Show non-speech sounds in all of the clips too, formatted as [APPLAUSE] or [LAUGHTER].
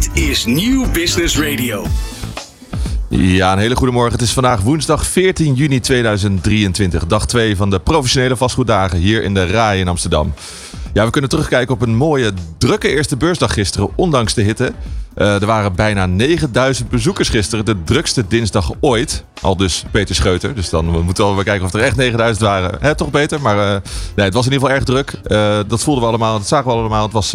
Dit is Nieuw Business Radio. Ja, een hele goede morgen. Het is vandaag woensdag 14 juni 2023. Dag 2 van de professionele vastgoeddagen hier in de RAI in Amsterdam. Ja, we kunnen terugkijken op een mooie, drukke eerste beursdag gisteren, ondanks de hitte. Uh, er waren bijna 9000 bezoekers gisteren, de drukste dinsdag ooit. Al dus Peter Scheuter. Dus dan we moeten we wel kijken of er echt 9000 waren. Hè, toch beter, maar uh, nee, het was in ieder geval erg druk. Uh, dat voelden we allemaal, dat zagen we allemaal. Het was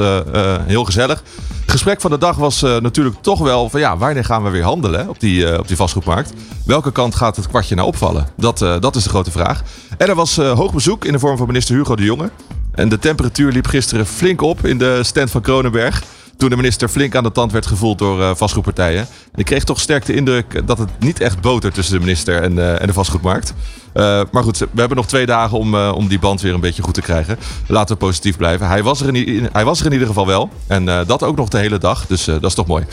heel gezellig. Het gesprek van de dag was natuurlijk toch wel van ja, wanneer gaan we weer handelen op die, op die vastgoedmarkt? Welke kant gaat het kwartje nou opvallen? Dat, dat is de grote vraag. En er was hoog bezoek in de vorm van minister Hugo de Jonge. En de temperatuur liep gisteren flink op in de stand van Kronenberg. Toen de minister flink aan de tand werd gevoeld door uh, vastgoedpartijen. En ik kreeg toch sterk de indruk dat het niet echt botert tussen de minister en, uh, en de vastgoedmarkt. Uh, maar goed, we hebben nog twee dagen om, om die band weer een beetje goed te krijgen. Laten we positief blijven. Hij was er in, hij was er in ieder geval wel. En dat ook nog de hele dag. Dus dat is toch mooi.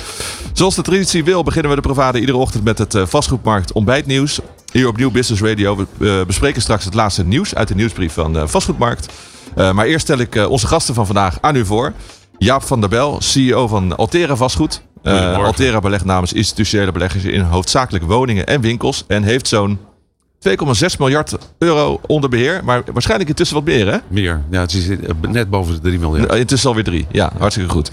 Zoals de traditie wil, beginnen we de Provade iedere ochtend met het vastgoedmarkt ontbijtnieuws. Hier op Nieuw Business Radio. We bespreken straks het laatste nieuws uit de nieuwsbrief van vastgoedmarkt. Uh, maar eerst stel ik uh, onze gasten van vandaag aan u voor. Jaap van der Bel, CEO van Altera Vastgoed. Uh, Altera belegt namens institutionele beleggers in hoofdzakelijk woningen en winkels. En heeft zo'n 2,6 miljard euro onder beheer. Maar waarschijnlijk intussen wat meer, hè? Meer. Ja, het is net boven de 3 miljard. Intussen alweer 3. Ja, hartstikke goed.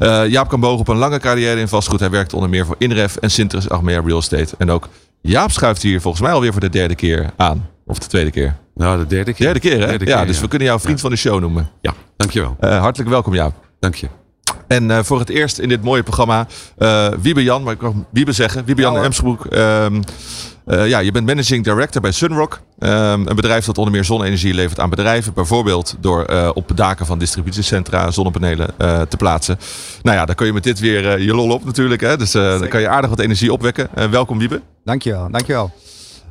Uh, Jaap kan bogen op een lange carrière in vastgoed. Hij werkt onder meer voor Inref en Sintres Achmea Real Estate. En ook Jaap schuift hier volgens mij alweer voor de derde keer aan. Of de tweede keer. Nou, de derde keer. Derde keer, hè? Derde keer, ja, dus we kunnen jou vriend ja. van de show noemen. Ja, dankjewel. Uh, hartelijk welkom, Jaap. Dank je. En uh, voor het eerst in dit mooie programma, uh, Wiebe Jan, maar ik mag Wiebe zeggen. Wiebe Jan ja, Emsbroek. Um, uh, ja, je bent managing director bij Sunrock. Um, een bedrijf dat onder meer zonne-energie levert aan bedrijven. Bijvoorbeeld door uh, op daken van distributiecentra zonnepanelen uh, te plaatsen. Nou ja, dan kun je met dit weer je lol op natuurlijk. Hè? Dus dan kan je aardig wat energie opwekken. welkom Wiebe. Dankjewel, dankjewel.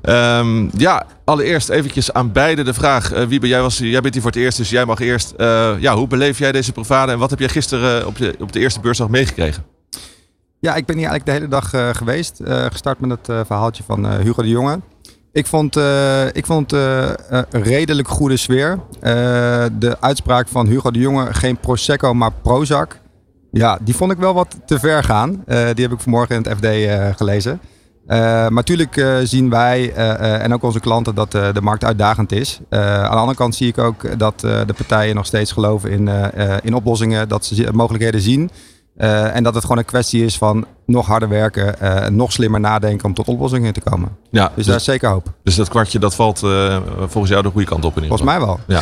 Um, ja, allereerst eventjes aan beide de vraag. Uh, Wiebe, jij, was, jij bent hier voor het eerst, dus jij mag eerst. Uh, ja, hoe beleef jij deze provade en wat heb jij gisteren op, je, op de eerste beursdag meegekregen? Ja, ik ben hier eigenlijk de hele dag geweest. gestart met het verhaaltje van Hugo de Jonge. Ik vond, ik vond een redelijk goede sfeer. de uitspraak van Hugo de Jonge, geen Prosecco, maar Prozac. Ja, die vond ik wel wat te ver gaan. die heb ik vanmorgen in het FD gelezen. Uh, maar natuurlijk uh, zien wij uh, en ook onze klanten dat de markt uitdagend is. aan de andere kant zie ik ook dat de partijen nog steeds geloven in, in oplossingen, dat ze mogelijkheden zien. en dat het gewoon een kwestie is van nog harder werken, nog slimmer nadenken om tot oplossingen te komen. Ja, dus, dus daar is zeker hoop. Dus dat kwartje dat valt volgens jou de goede kant op in ieder geval? Volgens mij wel. Ja.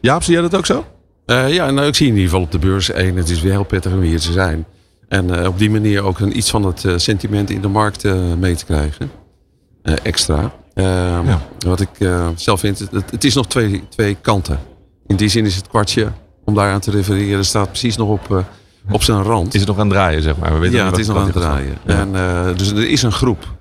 Jaap, zie jij dat ook zo? ja, nou ik zie in ieder geval op de beurs één, het is weer heel pittig om hier te zijn. En uh, op die manier ook een, iets van het uh, sentiment in de markt uh, mee te krijgen. extra. Ehm, ja. Wat ik zelf vind, het, het, is nog twee, twee kanten. In die zin is het kwartje, om daaraan te refereren, staat precies nog op, op zijn rand. Is het nog aan het draaien, zeg maar? We weten ja, het is nog aan het draaien. Ja. En, dus er is een groep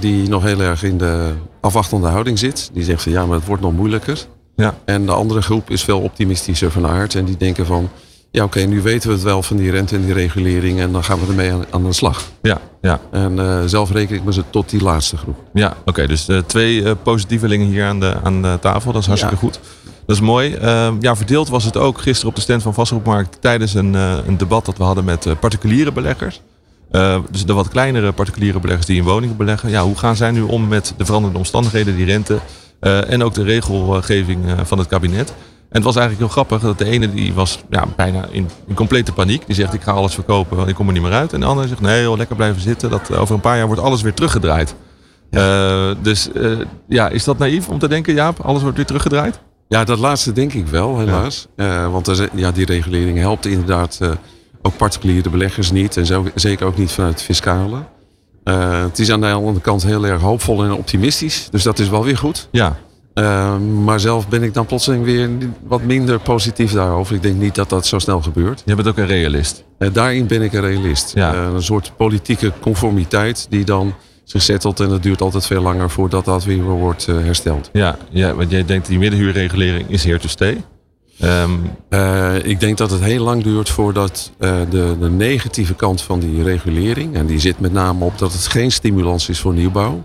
die nog heel erg in de afwachtende houding zit. Die zegt van ja, maar het wordt nog moeilijker. Ja. En de andere groep is veel optimistischer van aard. En die denken van ja, oké, nu weten we het wel van die rente en die regulering en dan gaan we ermee aan, aan de slag. Ja, ja. En uh, zelf reken ik me ze tot die laatste groep. Ja, oké, okay, dus uh, twee uh, positievelingen hier aan de, aan de tafel, dat is hartstikke ja. goed. Dat is mooi. Ehm, ja, verdeeld was het ook gisteren op de stand van Vastgoedmarkt tijdens een, een debat dat we hadden met particuliere beleggers. dus de wat kleinere particuliere beleggers die in woningen beleggen. Ja, hoe gaan zij nu om met de veranderende omstandigheden, die rente en ook de regelgeving van het kabinet? En het was eigenlijk heel grappig dat de ene die was ja, bijna in, in complete paniek. Die zegt ik ga alles verkopen, want ik kom er niet meer uit. En de andere zegt nee joh, lekker blijven zitten. Dat, eh, over een paar jaar wordt alles weer teruggedraaid. Ja. Uh, dus uh, ja, is dat naïef om te denken Jaap, alles wordt weer teruggedraaid? Ja, dat laatste denk ik wel helaas. Ja. want er, ja, die regulering helpt inderdaad ook particuliere beleggers niet. En zo, zeker ook niet vanuit het fiscale. het is aan de andere kant heel erg hoopvol en optimistisch. Dus dat is wel weer goed. Ja. Uh, maar zelf ben ik dan plotseling weer wat minder positief daarover. Ik denk niet dat dat zo snel gebeurt. Je bent ook een realist. Uh, daarin ben ik een realist. Ja. Uh, een soort politieke conformiteit die dan zich zettelt. En het duurt altijd veel langer voordat dat weer wordt hersteld. Ja, ja, want jij denkt die middenhuurregulering is here to stay. Um... ik denk dat het heel lang duurt voordat de, de negatieve kant van die regulering... en die zit met name op dat het geen stimulans is voor nieuwbouw...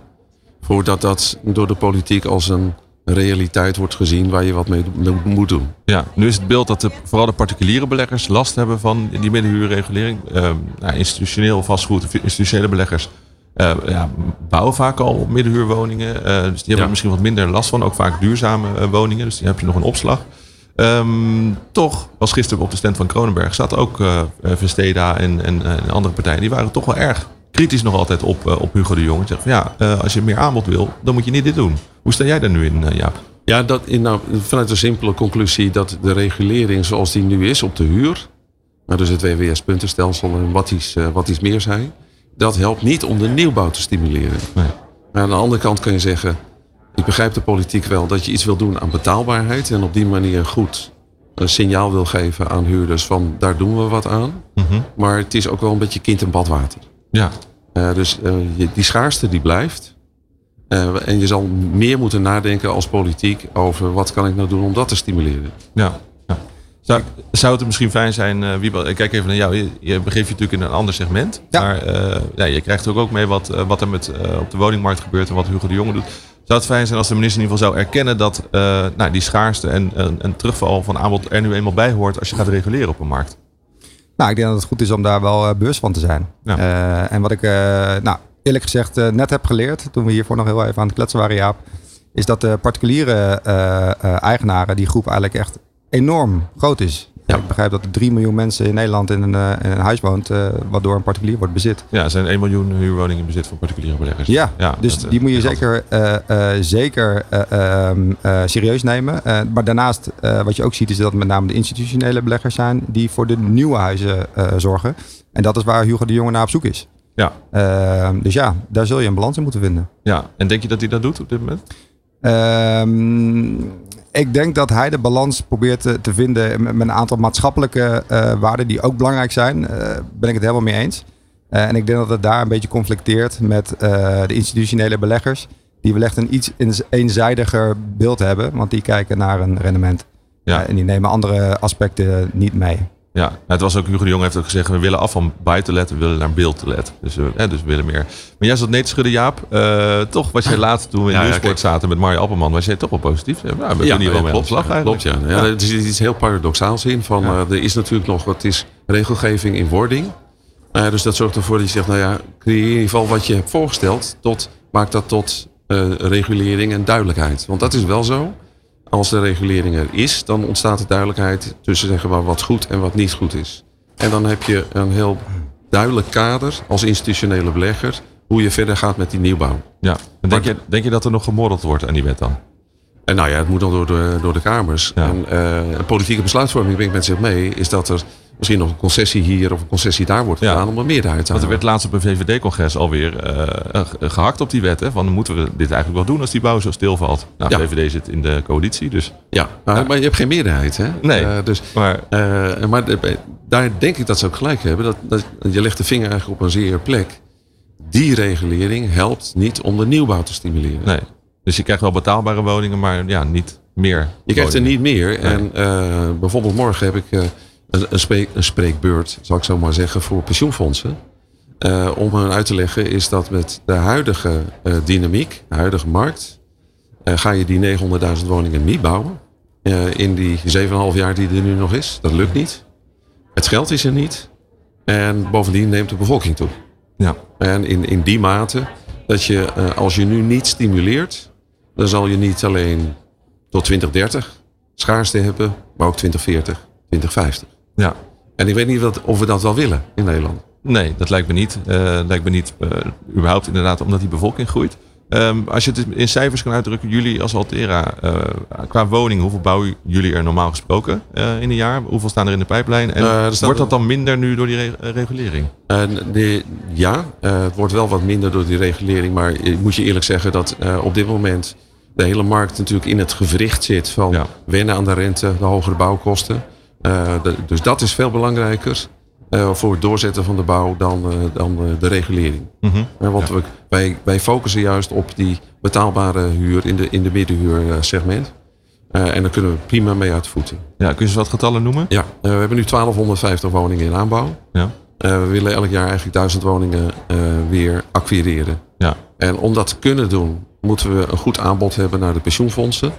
voordat dat door de politiek als een realiteit wordt gezien waar je wat mee moet doen. Ja, nu is het beeld dat de, vooral de particuliere beleggers last hebben van die middenhuurregulering. Uh, nou, institutioneel vastgoed, institutionele beleggers uh, ja, bouwen vaak al middenhuurwoningen. Uh, dus die hebben er misschien wat minder last van. Ook vaak duurzame woningen, dus die heb je nog een opslag. Um, toch was gisteren op de stand van Kronenberg zat ook Vesteda en, en, en, andere partijen. Die waren toch wel erg kritisch nog altijd op, op Hugo de Jong. En zeggen van ja, als je meer aanbod wil, dan moet je niet dit doen. Hoe sta jij daar nu in, Jaap? Ja, dat in, nou, vanuit de simpele conclusie dat de regulering zoals die nu is op de huur, nou, dus het WWS-puntenstelsel en wat iets, wat iets meer zijn, dat helpt niet om de nieuwbouw te stimuleren. Nee. Maar aan de andere kant kun je zeggen, ik begrijp de politiek wel dat je iets wil doen aan betaalbaarheid en op die manier goed een signaal wil geven aan huurders van daar doen we wat aan. Mm Maar het is ook wel een beetje kind en badwater. Ja. Uh, dus uh, die schaarste die blijft. Uh, en je zal meer moeten nadenken als politiek over wat kan ik nou doen om dat te stimuleren. Ja. ja. Zou, zou het misschien fijn zijn, uh, Wiebel, ik kijk even naar jou. Je, je begeeft je natuurlijk in een ander segment. Ja. Maar uh, ja, je krijgt ook, ook mee wat, wat er met, op de woningmarkt gebeurt en wat Hugo de Jonge doet. Zou het fijn zijn als de minister in ieder geval zou erkennen dat nou, die schaarste en een terugval van aanbod er nu eenmaal bij hoort als je gaat reguleren op een markt? Nou, ik denk dat het goed is om daar wel bewust van te zijn. Ja. en wat ik, nou, eerlijk gezegd net heb geleerd, toen we hiervoor nog heel even aan het kletsen waren, Jaap, is dat de particuliere eigenaren, die groep eigenlijk echt enorm groot is. Ja. Ik begrijp dat er 3 miljoen mensen in Nederland in een, in een huis woont, waardoor een particulier wordt bezit. Ja, er zijn 1 miljoen huurwoningen in bezit van particuliere beleggers. Ja, ja dus die moet je zeker, zeker ehm, serieus nemen. maar daarnaast, wat je ook ziet, is dat het met name de institutionele beleggers zijn die voor de nieuwe huizen zorgen. En dat is waar Hugo de Jonge naar op zoek is. Ja. Uh, dus ja, daar zul je een balans in moeten vinden. Ja, en denk je dat hij dat doet op dit moment? Uh, ik denk dat hij de balans probeert te, te vinden met, een aantal maatschappelijke uh, waarden die ook belangrijk zijn. Uh, ben ik het helemaal mee eens. Uh, en ik denk dat het daar een beetje conflicteert met de institutionele beleggers. Die wellicht een iets eenzijdiger beeld hebben, want die kijken naar een rendement. Ja. en die nemen andere aspecten niet mee. Ja, nou, het was ook Hugo de Jong heeft ook gezegd, we willen af van buitenlet, we willen naar beeldlet. Dus, uh, dus we willen meer. Maar jij zat nee te schudden, Jaap. Uh, toch was jij [LAUGHS] laat toen we in ja, Nieuwsport ja, zaten met Mario Appelman, was jij toch wel positief? Ja, we ja, hier wel mee klopt, slag klopt, ja. ja. Er is iets heel paradoxaals in. Van, uh, er is natuurlijk nog wat is regelgeving in wording. dus dat zorgt ervoor dat je zegt, nou ja, creëer in ieder geval wat je hebt voorgesteld. Tot, maak dat tot regulering en duidelijkheid. Want dat is wel zo als de regulering er is, dan ontstaat er duidelijkheid tussen zeggen maar wat goed en wat niet goed is. En dan heb je een heel duidelijk kader als institutionele belegger hoe je verder gaat met die nieuwbouw. Ja, en denk, je, denk je dat er nog gemorreld wordt aan die wet dan? En nou ja, het moet dan door de, door de Kamers. Ja. En uh, politieke besluitvorming brengt met zich mee, is dat er misschien nog een concessie hier of een concessie daar wordt gedaan om een meerderheid te halen. Want er werd laatst op een VVD-congres alweer uh, gehakt op die wet. Hè? Van moeten we dit eigenlijk wel doen als die bouw zo stilvalt? Nou, de VVD zit in de coalitie, dus... Ja, maar, maar je hebt geen meerderheid, hè? Nee, uh, dus, maar... maar daar denk ik dat ze ook gelijk hebben. Dat, dat, je legt de vinger eigenlijk op een zeer plek. Die regulering helpt niet om de nieuwbouw te stimuleren. Nee, dus je krijgt wel betaalbare woningen, maar ja, niet meer. Je krijgt er niet meer. Nee. En bijvoorbeeld morgen heb ik een, een, spreek, een spreekbeurt, zal ik zo maar zeggen, voor pensioenfondsen. Uh, om hen uit te leggen is dat met de huidige uh, dynamiek, de huidige markt, uh, ga je die 900.000 woningen niet bouwen. in die 7,5 jaar die er nu nog is. Dat lukt niet. Het geld is er niet. En bovendien neemt de bevolking toe. Ja. En in, in die mate dat je, als je nu niet stimuleert, dan zal je niet alleen tot 2030 schaarste hebben, maar ook 2040, 2050. Ja. En ik weet niet wat, of we dat wel willen in Nederland. Nee, dat lijkt me niet. Uh, lijkt me niet uh, überhaupt inderdaad omdat die bevolking groeit. Um, als je het in cijfers kan uitdrukken, jullie als Altera, uh, qua woning, hoeveel bouwen jullie er normaal gesproken in een jaar? Hoeveel staan er in de pijplijn? En wordt dat dan minder nu door die re regulering? De, ja, het wordt wel wat minder door die regulering. Maar ik moet je eerlijk zeggen dat op dit moment de hele markt natuurlijk in het gewricht zit van ja. wennen aan de rente, de hogere bouwkosten. Uh, de, dus dat is veel belangrijker uh, voor het doorzetten van de bouw dan, uh, dan de regulering. Mm -hmm. want ja. we, wij, wij focussen juist op die betaalbare huur in de, in de middenhuursegment. en daar kunnen we prima mee uit voeten. Ja, kun je eens wat getallen noemen? Ja, we hebben nu 1250 woningen in aanbouw. Ja. we willen elk jaar eigenlijk 1000 woningen weer acquireren. Ja. En om dat te kunnen doen, moeten we een goed aanbod hebben naar de pensioenfondsen.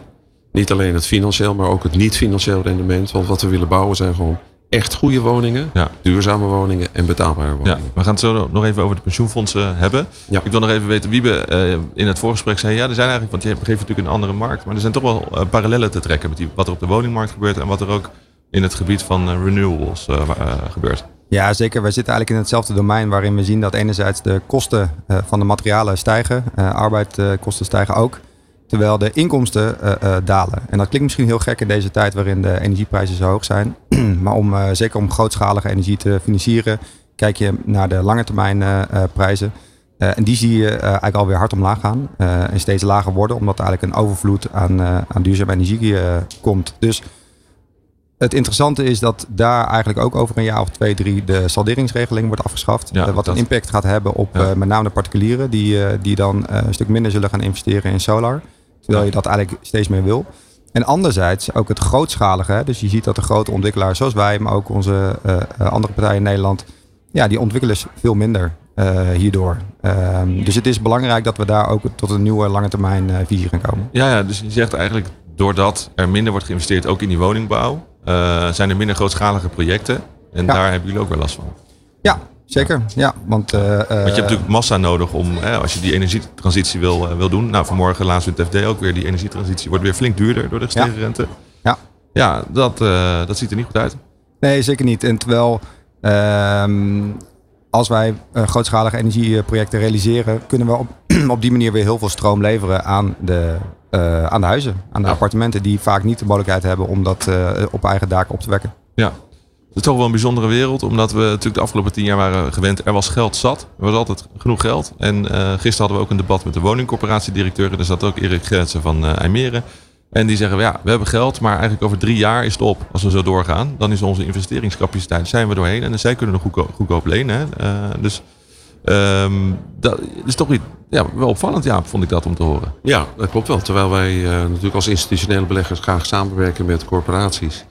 Niet alleen het financieel, maar ook het niet-financieel rendement. Want wat we willen bouwen zijn gewoon echt goede woningen, Ja. duurzame woningen en betaalbare Ja, woningen. we gaan het zo nog even over de pensioenfondsen hebben. Ja. Ik wil nog even weten, Wiebe eh, in het voorgesprek zei... ja, er zijn eigenlijk, want je geeft natuurlijk een andere markt... maar er zijn toch wel eh, parallellen te trekken met die, wat er op de woningmarkt gebeurt... en wat er ook in het gebied van eh, renewables wa- gebeurt. Ja, zeker. Wij zitten eigenlijk in hetzelfde domein waarin we zien dat enerzijds de kosten eh, van de materialen stijgen, arbeidskosten stijgen ook, terwijl de inkomsten uh, uh, dalen. En dat klinkt misschien heel gek in deze tijd waarin de energieprijzen zo hoog zijn. [CLEARS THROAT] maar om, uh, zeker om grootschalige energie te financieren, kijk je naar de lange termijn prijzen. En die zie je eigenlijk alweer hard omlaag gaan en steeds lager worden, omdat er eigenlijk een overvloed aan, aan duurzame energie komt. Dus het interessante is dat daar eigenlijk ook over een jaar of twee, drie de salderingsregeling wordt afgeschaft. Ja, wat een impact gaat hebben op Ja. met name de particulieren die, die dan een stuk minder zullen gaan investeren in solar. Terwijl je dat eigenlijk steeds meer wil. En anderzijds ook het grootschalige. Dus je ziet dat de grote ontwikkelaars zoals wij, maar ook onze uh, uh, andere partijen in Nederland, ja, die ontwikkelen veel minder uh, hierdoor. Um, dus het is belangrijk dat we daar ook tot een nieuwe lange termijn uh, visie gaan komen. Ja, ja, dus je zegt eigenlijk doordat er minder wordt geïnvesteerd, ook in die woningbouw, eh, zijn er minder grootschalige projecten. En Ja. daar hebben jullie ook wel last van. Ja, zeker. Ja, want, uh, Want je hebt natuurlijk massa nodig om, hè, als je die energietransitie wil, uh, wil doen. Nou, vanmorgen laatst in het FD ook weer, die energietransitie wordt weer flink duurder door de gestegen Ja. rente. Ja. Ja, dat, dat ziet er niet goed uit. Nee, zeker niet. En terwijl um, als wij grootschalige energieprojecten realiseren, kunnen we op, [CLEARS THROAT] op die manier weer heel veel stroom leveren aan de, uh, aan de huizen, aan de Ja. appartementen, die vaak niet de mogelijkheid hebben om dat uh, op eigen daken op te wekken. Ja. Het is toch wel een bijzondere wereld, omdat we natuurlijk de afgelopen tien jaar waren gewend. Er was geld zat, er was altijd genoeg geld. En uh, gisteren hadden we ook een debat met de woningcorporatiedirecteur. En er zat ook Erik Gertsen van uh, IJmeren. En die zeggen, ja, we hebben geld, maar eigenlijk over drie jaar is het op. Als we zo doorgaan, dan is onze investeringscapaciteit, zijn we doorheen. En zij kunnen nog goedkoop, lenen. Hè? Uh, dus um, dat is toch iets, ja, wel opvallend, ja, vond ik dat om te horen. Ja, dat klopt wel. Terwijl wij natuurlijk als institutionele beleggers graag samenwerken met corporaties.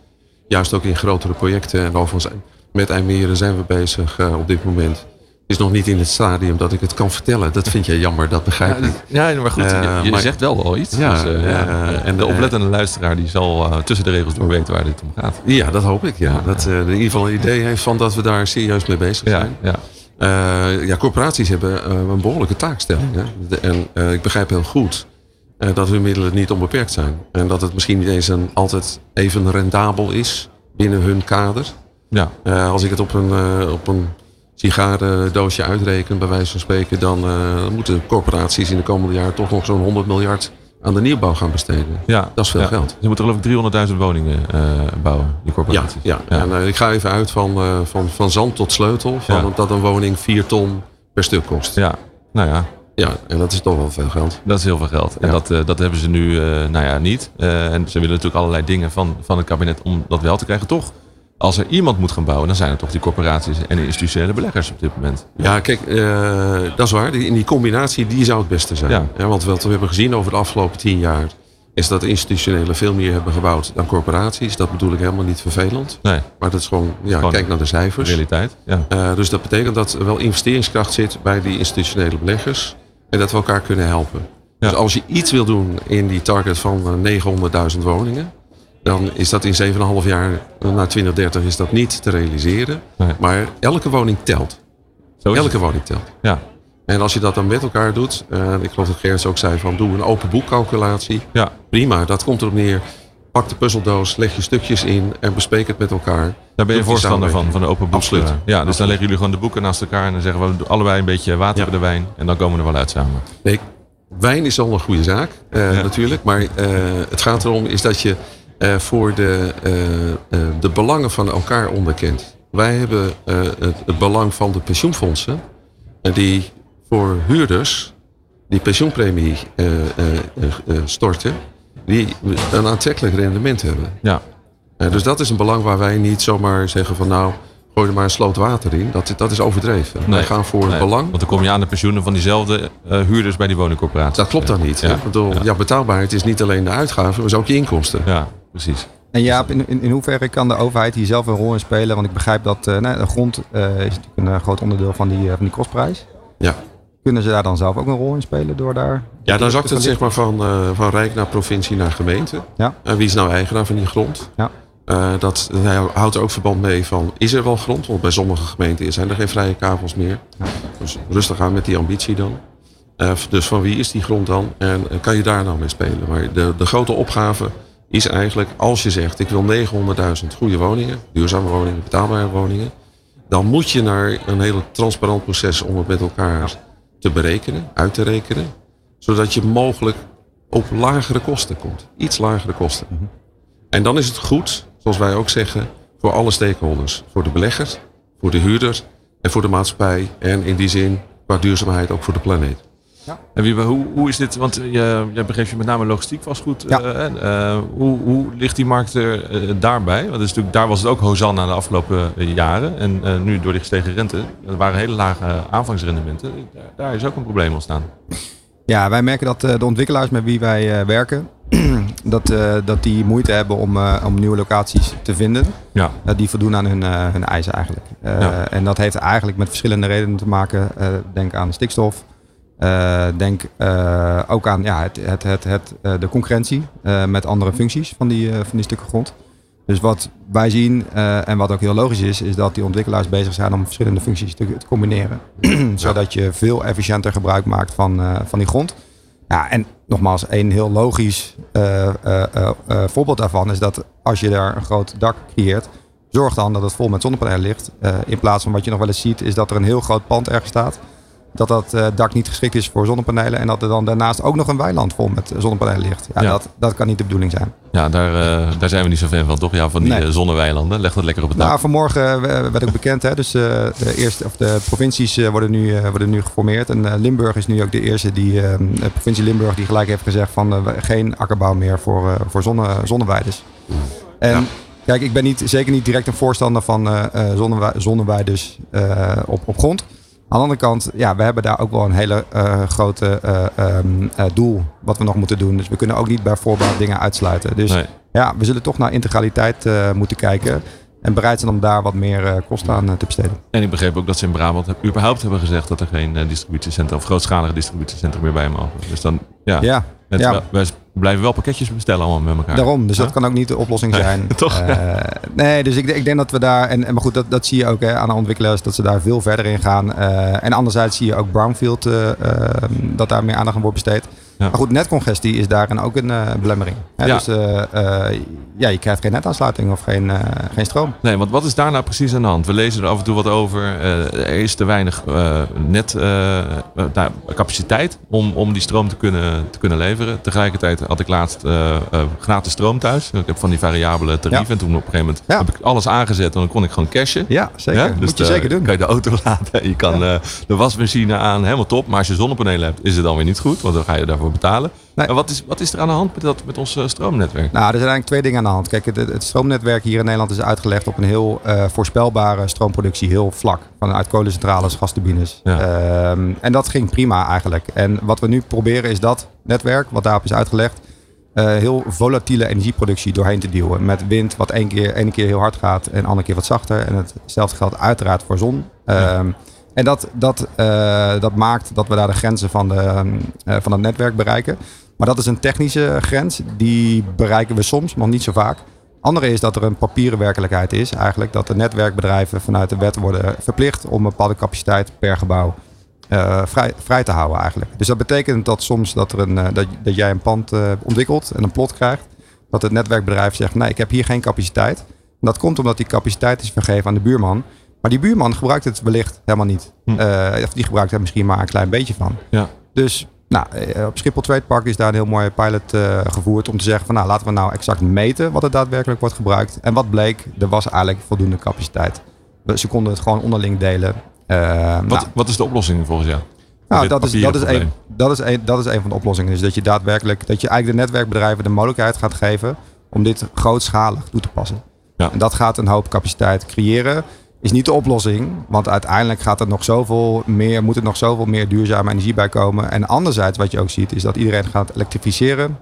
Juist ook in grotere projecten. En overigens met IJmeren zijn we bezig uh, op dit moment. Het is nog niet in het stadium dat ik het kan vertellen. Dat vind je jammer, dat begrijp ik. Ja, ja maar goed, uh, je, je maar, zegt wel al iets. Ja, dus, uh, ja. En de oplettende luisteraar die zal tussen de regels door weten waar dit om gaat. Ja, dat hoop ik. Ja. Dat in ieder geval een idee heeft van dat we daar serieus mee bezig zijn. Ja, ja. ja corporaties hebben een behoorlijke taakstelling. Hè? En ik begrijp heel goed dat hun middelen niet onbeperkt zijn. En dat het misschien niet eens een, altijd even rendabel is binnen hun kader. Ja. Uh, als ik het op een, uh, op een sigarendoosje uitreken, bij wijze van spreken, dan moeten corporaties in de komende jaren toch nog zo'n 100 miljard aan de nieuwbouw gaan besteden. Ja. Dat is veel ja. geld. Ze moeten geloof ik 300.000 woningen bouwen, die corporaties. Ja, ja. ja. en ik ga even uit van, van, van zand tot sleutel, van dat een woning 4 ton per stuk kost. Ja, nou ja, ja, en dat is toch wel veel geld. Dat is heel veel geld. En Ja. dat, uh, dat hebben ze nu uh, nou ja, niet. Uh, en ze willen natuurlijk allerlei dingen van, van het kabinet om dat wel te krijgen. Toch, als er iemand moet gaan bouwen, dan zijn het toch die corporaties en de institutionele beleggers op dit moment. Ja, kijk, eh, dat is waar. In die combinatie, die zou het beste zijn. Ja. want wat we hebben gezien over de afgelopen tien jaar... is dat institutionele veel meer hebben gebouwd dan corporaties. Dat bedoel ik helemaal niet vervelend. Nee, Maar dat is gewoon, ja, Gewoon kijk naar de cijfers. realiteit. Ja. Eh, dus dat betekent dat er wel investeringskracht zit bij die institutionele beleggers. En dat we elkaar kunnen helpen. Ja. Dus als je iets wil doen in die target van eh, 900.000 woningen. Dan is dat in 7,5 jaar eh, naar 2030 is dat niet te realiseren. Nee. Maar elke woning telt. Zo het. Elke woning telt. Ja. En als je dat dan met elkaar doet. eh, ik geloof dat Gerrits ook zei van doe een open boekcalculatie. ja, Prima, dat komt erop neer. Pak de puzzeldoos, leg je stukjes in en bespreek het met elkaar. daar ben je voorstander van, van de open boeken. Absoluut. Ja, dus dan leggen jullie gewoon de boeken naast elkaar en dan zeggen we allebei een beetje water bij de wijn. En dan komen we er wel uit samen. Nee, wijn is al een goede zaak, eh, Ja. natuurlijk. Maar eh, het gaat erom is dat je eh, voor de, de belangen van elkaar onderkent. Wij hebben het, het belang van de pensioenfondsen. En die voor huurders die pensioenpremie storten. Die een aantrekkelijk rendement hebben. Ja, Eh, dus dat is een belang waar wij niet zomaar zeggen van nou... gooi er maar een sloot water in. Dat, dat is overdreven. Wij gaan voor nee, het belang. Want dan kom je aan de pensioenen van diezelfde eh, huurders bij die woningcorporaties. Dat klopt dan niet. Ja. hè? Ik bedoel, Ja. ja. betaalbaarheid is niet alleen de uitgaven, maar is ook je inkomsten. Ja, precies. En Jaap, in, in, in hoeverre kan de overheid hier zelf een rol in spelen? Want ik begrijp dat eh, nou, de grond eh, is natuurlijk een groot onderdeel van die, van die kostprijs. Ja. Kunnen ze daar dan zelf ook een rol in spelen door daar... Ja, dan zakt het zeg maar van, eh, van Rijk naar provincie naar gemeente. Ja. En wie is nou eigenaar van die grond? Ja. Eh, dat dat houdt ook verband mee van, is er wel grond? Want bij sommige gemeenten zijn er geen vrije kavels meer. Dus rustig aan met die ambitie dan. Eh, dus van wie is die grond dan? En kan je daar nou mee spelen? Maar de, de grote opgave is eigenlijk, als je zegt, ik wil 900.000 goede woningen, duurzame woningen, betaalbare woningen. Dan moet je naar een heel transparant proces om het met elkaar te berekenen, uit te rekenen. Zodat je mogelijk op lagere kosten komt. Iets lagere kosten. En dan is het goed, zoals wij ook zeggen, voor alle stakeholders. Voor de beleggers, voor de huurder en voor de maatschappij. En in die zin, qua duurzaamheid, ook voor de planeet. En wie, hoe, hoe is dit? Want je, jij begeeft je met name logistiek vastgoed. Ja. eh, eh, hoe, hoe ligt die markt er eh, daarbij? Want is natuurlijk, daar was het ook Hosanna de afgelopen eh, jaren. En eh, nu door die gestegen rente, er waren hele lage aanvangsrendementen. Daar, is ook een probleem ontstaan. Ja, wij merken dat eh, de ontwikkelaars met wie wij eh, werken, [CLEARS THROAT] dat, eh, dat die moeite hebben om, eh, om nieuwe locaties te vinden. Ja. eh, die voldoen aan hun, eh, hun eisen eigenlijk. Eh, Ja. En dat heeft eigenlijk met verschillende redenen te maken. Eh, denk aan stikstof. Eh, denk eh, ook aan ja, het, het, het, het, eh, de concurrentie met andere functies van die, van die stukken grond. Dus wat wij zien en wat ook heel logisch is, is dat die ontwikkelaars bezig zijn om verschillende functies te, te combineren. [CLEARS THROAT] Zodat je veel efficiënter gebruik maakt van, van die grond. Ja, en nogmaals, een heel logisch voorbeeld daarvan is dat als je daar een groot dak creëert, zorg dan dat het vol met zonnepanelen ligt. In plaats van wat je nog wel eens ziet, is dat er een heel groot pand ergens staat. Dat dat eh, dak niet geschikt is voor zonnepanelen. En dat er dan daarnaast ook nog een weiland vol met eh, zonnepanelen ligt. Ja, Ja. Dat, dat kan niet de bedoeling zijn. Ja, daar, eh, daar zijn we niet zo fan van, toch? Ja, van die Nee. zonneweilanden. Leg dat lekker op het dak. Nou, vanmorgen werd ook bekend, hè, dus de, eerste, of de provincies worden, nu, worden nu geformeerd. En Limburg is nu ook de eerste, die, de provincie Limburg, die gelijk heeft gezegd van geen akkerbouw meer voor, voor zonne, zonneweiders. En Ja. kijk, ik ben niet, zeker niet direct een voorstander van zonnewe- zonneweiders eh, op, op grond. Aan de andere kant, ja, we hebben daar ook wel een hele eh, grote eh, ehm, eh, doel wat we nog moeten doen. Dus we kunnen ook niet bij voorbaat dingen uitsluiten. Dus Nee. ja, we zullen toch naar integraliteit moeten kijken. En bereid zijn om daar wat meer kosten aan te besteden. En ik begreep ook dat ze in Brabant heb- überhaupt hebben gezegd dat er geen distributiecentra of grootschalige distributiecentra meer bij mogen. Dus dan, ja, Ja, ja. wel- wij blijven wel pakketjes bestellen allemaal met elkaar. daarom. Dus dat kan ook niet de oplossing zijn. [LAUGHS] toch? Eh, nee, dus ik, ik denk dat we daar... En, maar goed, dat, dat zie je ook hè, aan de ontwikkelaars. Dat ze daar veel verder in gaan. Eh, en anderzijds zie je ook Brownfield... eh, dat daar meer aandacht aan wordt besteed. Ja. Maar goed, netcongestie is daarin ook een eh, belemmering. Hè? Ja. Dus eh, eh, ja, je krijgt geen netaansluiting of geen, geen stroom. Nee, want wat is daar nou precies aan de hand? We lezen er af en toe wat over. Er is te weinig net eh, nou, capaciteit om, om die stroom te kunnen, te kunnen leveren. Tegelijkertijd had ik laatst gratis stroom thuis. Ik heb van die variabele tarieven. Ja. En toen op een gegeven moment Ja. heb ik alles aangezet en dan kon ik gewoon cashen. Ja, zeker. Ja, dus Moet je de- zeker doen. kan je de auto [LAUGHS] laten. Je kan de wasmachine aan. Helemaal top. Maar als je zonnepanelen hebt, is het dan weer niet goed. Want dan ga je daarvoor betalen. Nee. En wat is, wat is er aan de hand met, dat, met ons eh, stroomnetwerk? Nou, er zijn eigenlijk twee dingen aan de hand. Kijk, het, het stroomnetwerk hier in Nederland is uitgelegd op een heel eh, voorspelbare stroomproductie, heel vlak. Vanuit kolencentrales, gasturbines. Ja. Ehm, en dat ging prima eigenlijk. En wat we nu proberen is dat netwerk, wat daarop is uitgelegd, eh, heel volatiele energieproductie doorheen te duwen. Met wind wat één keer, ene keer heel hard gaat en andere keer wat zachter. En hetzelfde geldt uiteraard voor zon. Ehm, En dat, dat, eh, dat maakt dat we daar de grenzen van, de, eh, van het netwerk bereiken. Maar dat is een technische grens. Die bereiken we soms, maar niet zo vaak. Andere is dat er een papieren werkelijkheid is. Eigenlijk dat de netwerkbedrijven vanuit de wet worden verplicht om een bepaalde capaciteit per gebouw eh, vrij, vrij te houden eigenlijk. Dus dat betekent dat soms dat, er een, dat, dat jij een pand ontwikkelt en een plot krijgt. Dat het netwerkbedrijf zegt, nee, ik heb hier geen capaciteit. En dat komt omdat die capaciteit is vergeven aan de buurman. Maar die buurman gebruikt het wellicht helemaal niet. Hm. Eh, of die gebruikt er misschien maar een klein beetje van. Ja. Dus nou, eh, op Schiphol Trade Park is daar een heel mooie pilot eh, gevoerd om te zeggen van nou laten we nou exact meten wat er daadwerkelijk wordt gebruikt. En wat bleek, er was eigenlijk voldoende capaciteit. Ze konden het gewoon onderling delen. Wat, nou, wat is de oplossing volgens jou? nou, dat is, dat, is een, dat, is een, dat is een van de oplossingen. Dus dat je daadwerkelijk, dat je eigenlijk de netwerkbedrijven de mogelijkheid gaat geven om dit grootschalig toe te passen. Ja. En dat gaat een hoop capaciteit creëren. Is niet de oplossing, want uiteindelijk gaat er nog zoveel meer, moet er nog zoveel meer duurzame energie bij komen. En anderzijds, wat je ook ziet, is dat iedereen gaat elektrificeren.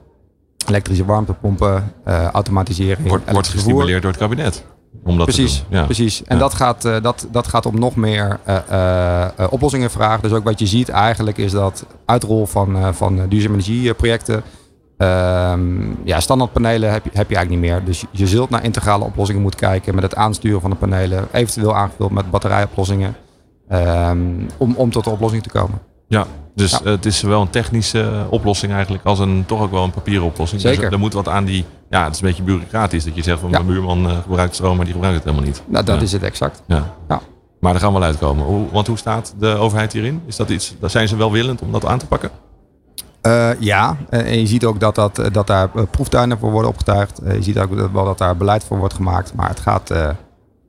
Elektrische warmtepompen, eh, automatisering, Wordt, wordt gestimuleerd door het kabinet. om dat Precies. Ja. precies. En Ja. dat, gaat, eh, dat, dat gaat om nog meer eh, oplossingen vragen. Dus ook wat je ziet eigenlijk is dat uitrol van, van duurzame energieprojecten. Ehm, ja, standaardpanelen heb je, heb je eigenlijk niet meer. Dus je- je zult naar integrale oplossingen moeten kijken met het aansturen van de panelen. Eventueel aangevuld met batterijoplossingen. ehm, om, om tot de oplossing te komen. Ja, dus Ja. het is zowel een technische eh, oplossing eigenlijk als een toch ook wel een papieren oplossing. Zeker. Dus er moet wat aan die, ja, het is een beetje bureaucratisch dat je zegt van Ja. mijn buurman eh, gebruikt stroom, maar die gebruikt het helemaal niet. Nou, dat Ja. is het exact. Ja. Maar daar gaan we wel uitkomen. Want hoe staat de overheid hierin? Is dat iets, daar zijn ze welwillend om dat aan te pakken? Eh, ja, eh, en je ziet ook dat, dat, eh, dat daar eh, proeftuinen voor worden opgetuigd. Je ziet ook dat, wel dat daar beleid voor wordt gemaakt. Maar het gaat eh,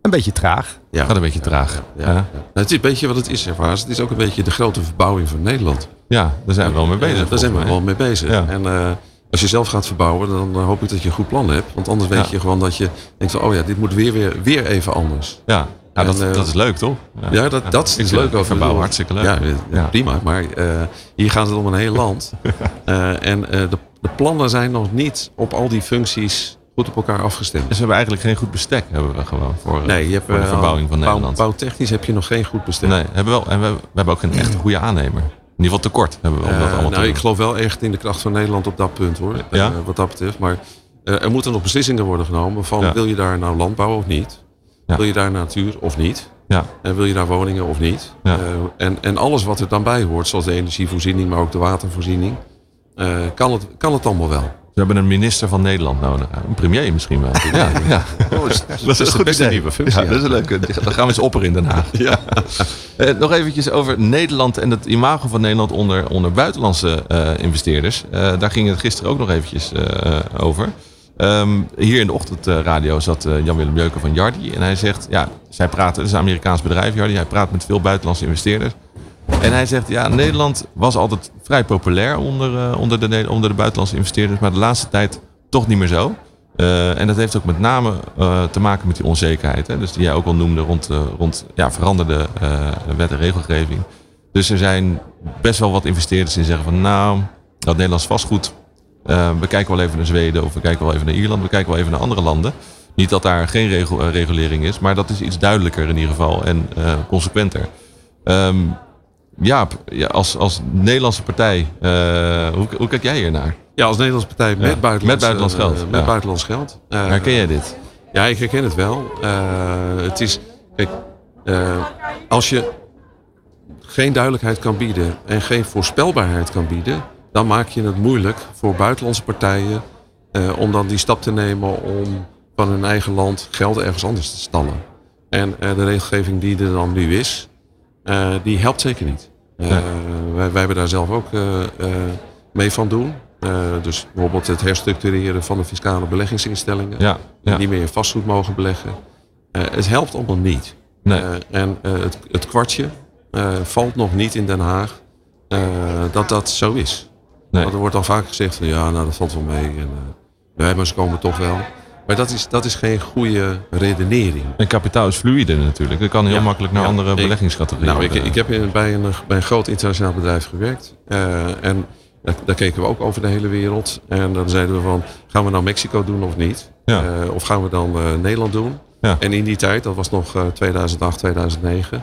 een beetje traag. Ja. Gaat een beetje traag. Ja, Ja, ja. Nou, het is een beetje wat het is. Het is ook een beetje de grote verbouwing van Nederland. ja daar zijn we wel mee bezig. Ja, daar zijn we wel mee bezig. Ja. En eh, als je zelf gaat verbouwen, dan hoop ik dat je een goed plan hebt. Want anders weet Ja. je gewoon dat je denkt van, oh ja, dit moet weer, weer, weer even anders. Ja, ja dat, En, eh, dat is leuk toch? Ja, dat, dat is leuk over verbouwen hartstikke leuk. Ja, ja, Ja. prima. Maar eh, hier gaat het om een heel land. [LAUGHS] Eh, en eh, de, de plannen zijn nog niet op al die functies goed op elkaar afgestemd. Dus we hebben eigenlijk geen goed bestek hebben we gewoon voor, eh, Nee, je hebt voor de eh, verbouwing van bouw- Nederland. Bouwtechnisch heb je nog geen goed bestemd. Nee, hebben we wel. En we, we hebben ook geen echt goede aannemer. In ieder geval tekort hebben we om dat Eh, allemaal te nou, doen. ik geloof wel echt in de kracht van Nederland op dat punt hoor. Ja? Eh, wat dat betreft. Maar eh, er moeten nog beslissingen worden genomen van Ja. wil je daar nou landbouw of niet? Ja. Wil je daar natuur of niet? Ja, En wil je daar woningen of niet? Ja. Eh, en, en alles wat er dan bij hoort, zoals de energievoorziening, maar ook de watervoorziening, eh, kan, het, kan het allemaal wel. we hebben een minister van Nederland nodig. Een premier misschien wel. Ja, ja. Oh, is- [LAUGHS] Dat is de beste nieuwe functie. Ja, dat is een leuke. Dan gaan we eens opperen in Den Haag. [LAUGHS] Ja. [LAUGHS] Eh, nog eventjes over Nederland en het imago van Nederland onder, onder buitenlandse eh, investeerders. Eh, daar ging het gisteren ook nog eventjes eh, over. Ehm, hier in de ochtendradio zat eh, Jan-Willem Jeuken van Jardi. En hij zegt, ja, zij praten, het is een Amerikaans bedrijf Jardi. Hij praat met veel buitenlandse investeerders. En hij zegt, ja, Nederland was altijd vrij populair onder, eh, onder, de, onder de buitenlandse investeerders. Maar de laatste tijd toch niet meer zo. Eh, en dat heeft ook met name te maken met die onzekerheid. Hè? Dus die jij ook al noemde rond, rond ja, veranderde wet en regelgeving. Dus er zijn best wel wat investeerders die zeggen van nou, dat Nederlands vastgoed. Eh, we kijken wel even naar Zweden of we kijken wel even naar Ierland. We kijken wel even naar andere landen. Niet dat daar geen regel, eh, regulering is, maar dat is iets duidelijker in ieder geval en eh, consequenter. Ehm, Jaap, ja, als, als Nederlandse partij, eh, hoe, hoe kijk jij hier naar? Ja, als Nederlandse partij met, Ja, buitenlands, met buitenlands geld, met ja. buitenlands geld. Herken jij dit? Ja, ik herken het wel. Het is, kijk, als je geen duidelijkheid kan bieden en geen voorspelbaarheid kan bieden, dan maak je het moeilijk voor buitenlandse partijen eh, om dan die stap te nemen om van hun eigen land geld ergens anders te stallen. En eh, de regelgeving die er dan nu is, eh, die helpt zeker niet. Nee. wij, wij hebben daar zelf ook mee van doen. Dus bijvoorbeeld het herstructureren van de fiscale beleggingsinstellingen Ja, die ja. niet meer vastgoed mogen beleggen. Het helpt allemaal niet. Nee. En het, het kwartje valt nog niet in Den Haag dat dat zo is. Nee. Want er wordt al vaak gezegd van ja, nou dat valt wel mee. En, eh, nee, maar ze komen toch wel. Maar dat is, dat is geen goede redenering. En kapitaal is fluïde natuurlijk. Dat kan heel Ja, makkelijk naar ja. andere beleggingscategorieën. Nou, ik, ik heb in- bij een, bij een groot internationaal bedrijf gewerkt. Eh, en daar, daar keken we ook over de hele wereld. En dan zeiden we van, gaan we nou Mexico doen of niet? Ja. Eh, of gaan we dan Nederland doen? Ja. En in die tijd, dat was nog eh, 2008, 2009,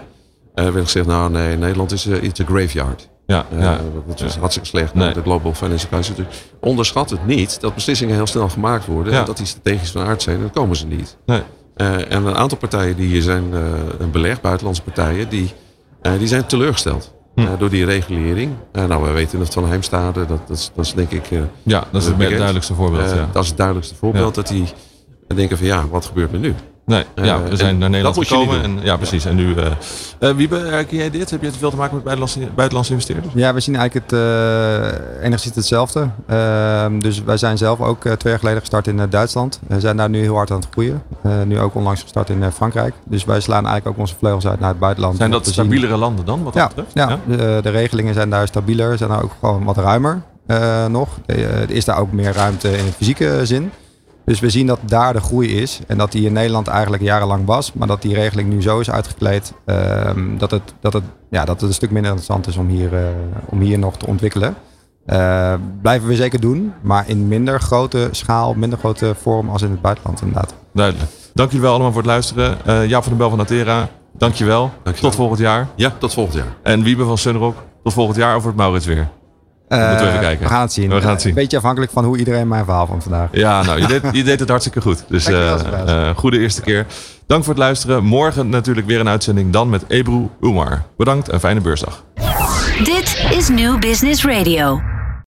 eh, werd gezegd, nou nee, Nederland is a graveyard. Ja, Eh, ja. dat Ja. hartstikke slecht. Nee. De Global Financial Crisis. Dus onderschat het niet dat beslissingen heel snel gemaakt worden. En dat die strategisch van aard zijn. Dan komen ze niet. Nee. Eh, en een aantal partijen die hier zijn eh, een belegd, buitenlandse partijen, die, die zijn teleurgesteld. Hm. door die regulering. Nou, we weten het van Heimstade. Dat, dat, is, dat is denk ik... ja, dat is het duidelijkste voorbeeld. ja. Dat is het duidelijkste voorbeeld. Dat die denken van ja, wat gebeurt er nu? Nee, ja, eh, we zijn naar Nederland dat moet je niet gekomen. En, ja, precies. En nu, eh eh, Wiebe, herken jij dit? Heb je het veel te maken met buitenlandse, buitenlandse investeerders? Ja, we zien eigenlijk het, eh, enigszins hetzelfde. Ehm, dus wij zijn zelf ook eh, twee jaar geleden gestart in eh, Duitsland. We zijn daar nu heel hard aan het groeien. Eh, nu ook onlangs gestart in eh, Frankrijk. Dus wij slaan eigenlijk ook onze vleugels uit naar het buitenland. Zijn dat stabielere landen dan, wat dat Ja, betreft? ja, De, de regelingen zijn daar stabieler, zijn daar ook gewoon wat ruimer eh, nog. Is daar ook meer ruimte in fysieke zin. Dus we zien dat daar de groei is en dat die in Nederland eigenlijk jarenlang was, maar dat die regeling nu zo is uitgekleed ehm, dat, het, dat, het, ja, dat het een stuk minder interessant is om hier, eh, om hier nog te ontwikkelen. Eh, blijven we zeker doen, maar in minder grote schaal, minder grote vorm als in het buitenland inderdaad. Duidelijk. Dank jullie wel allemaal voor het luisteren. Uh, Jaap van den Bel van Natera, dankjewel. dankjewel. Tot volgend jaar. Ja, tot volgend jaar. En Wiebe van Sunrock, tot volgend jaar over het Maurits weer. Uh, moeten we even kijken. We gaan het zien. We gaan het zien. Een beetje afhankelijk van hoe iedereen mijn verhaal van vandaag. Ja, nou, je deed, je deed het hartstikke goed. [LAUGHS] Dus uh, goede eerste keer. Dank voor het luisteren. Morgen natuurlijk weer een uitzending. Dan met Ebru Umar. Bedankt en fijne beursdag. Dit is New Business Radio.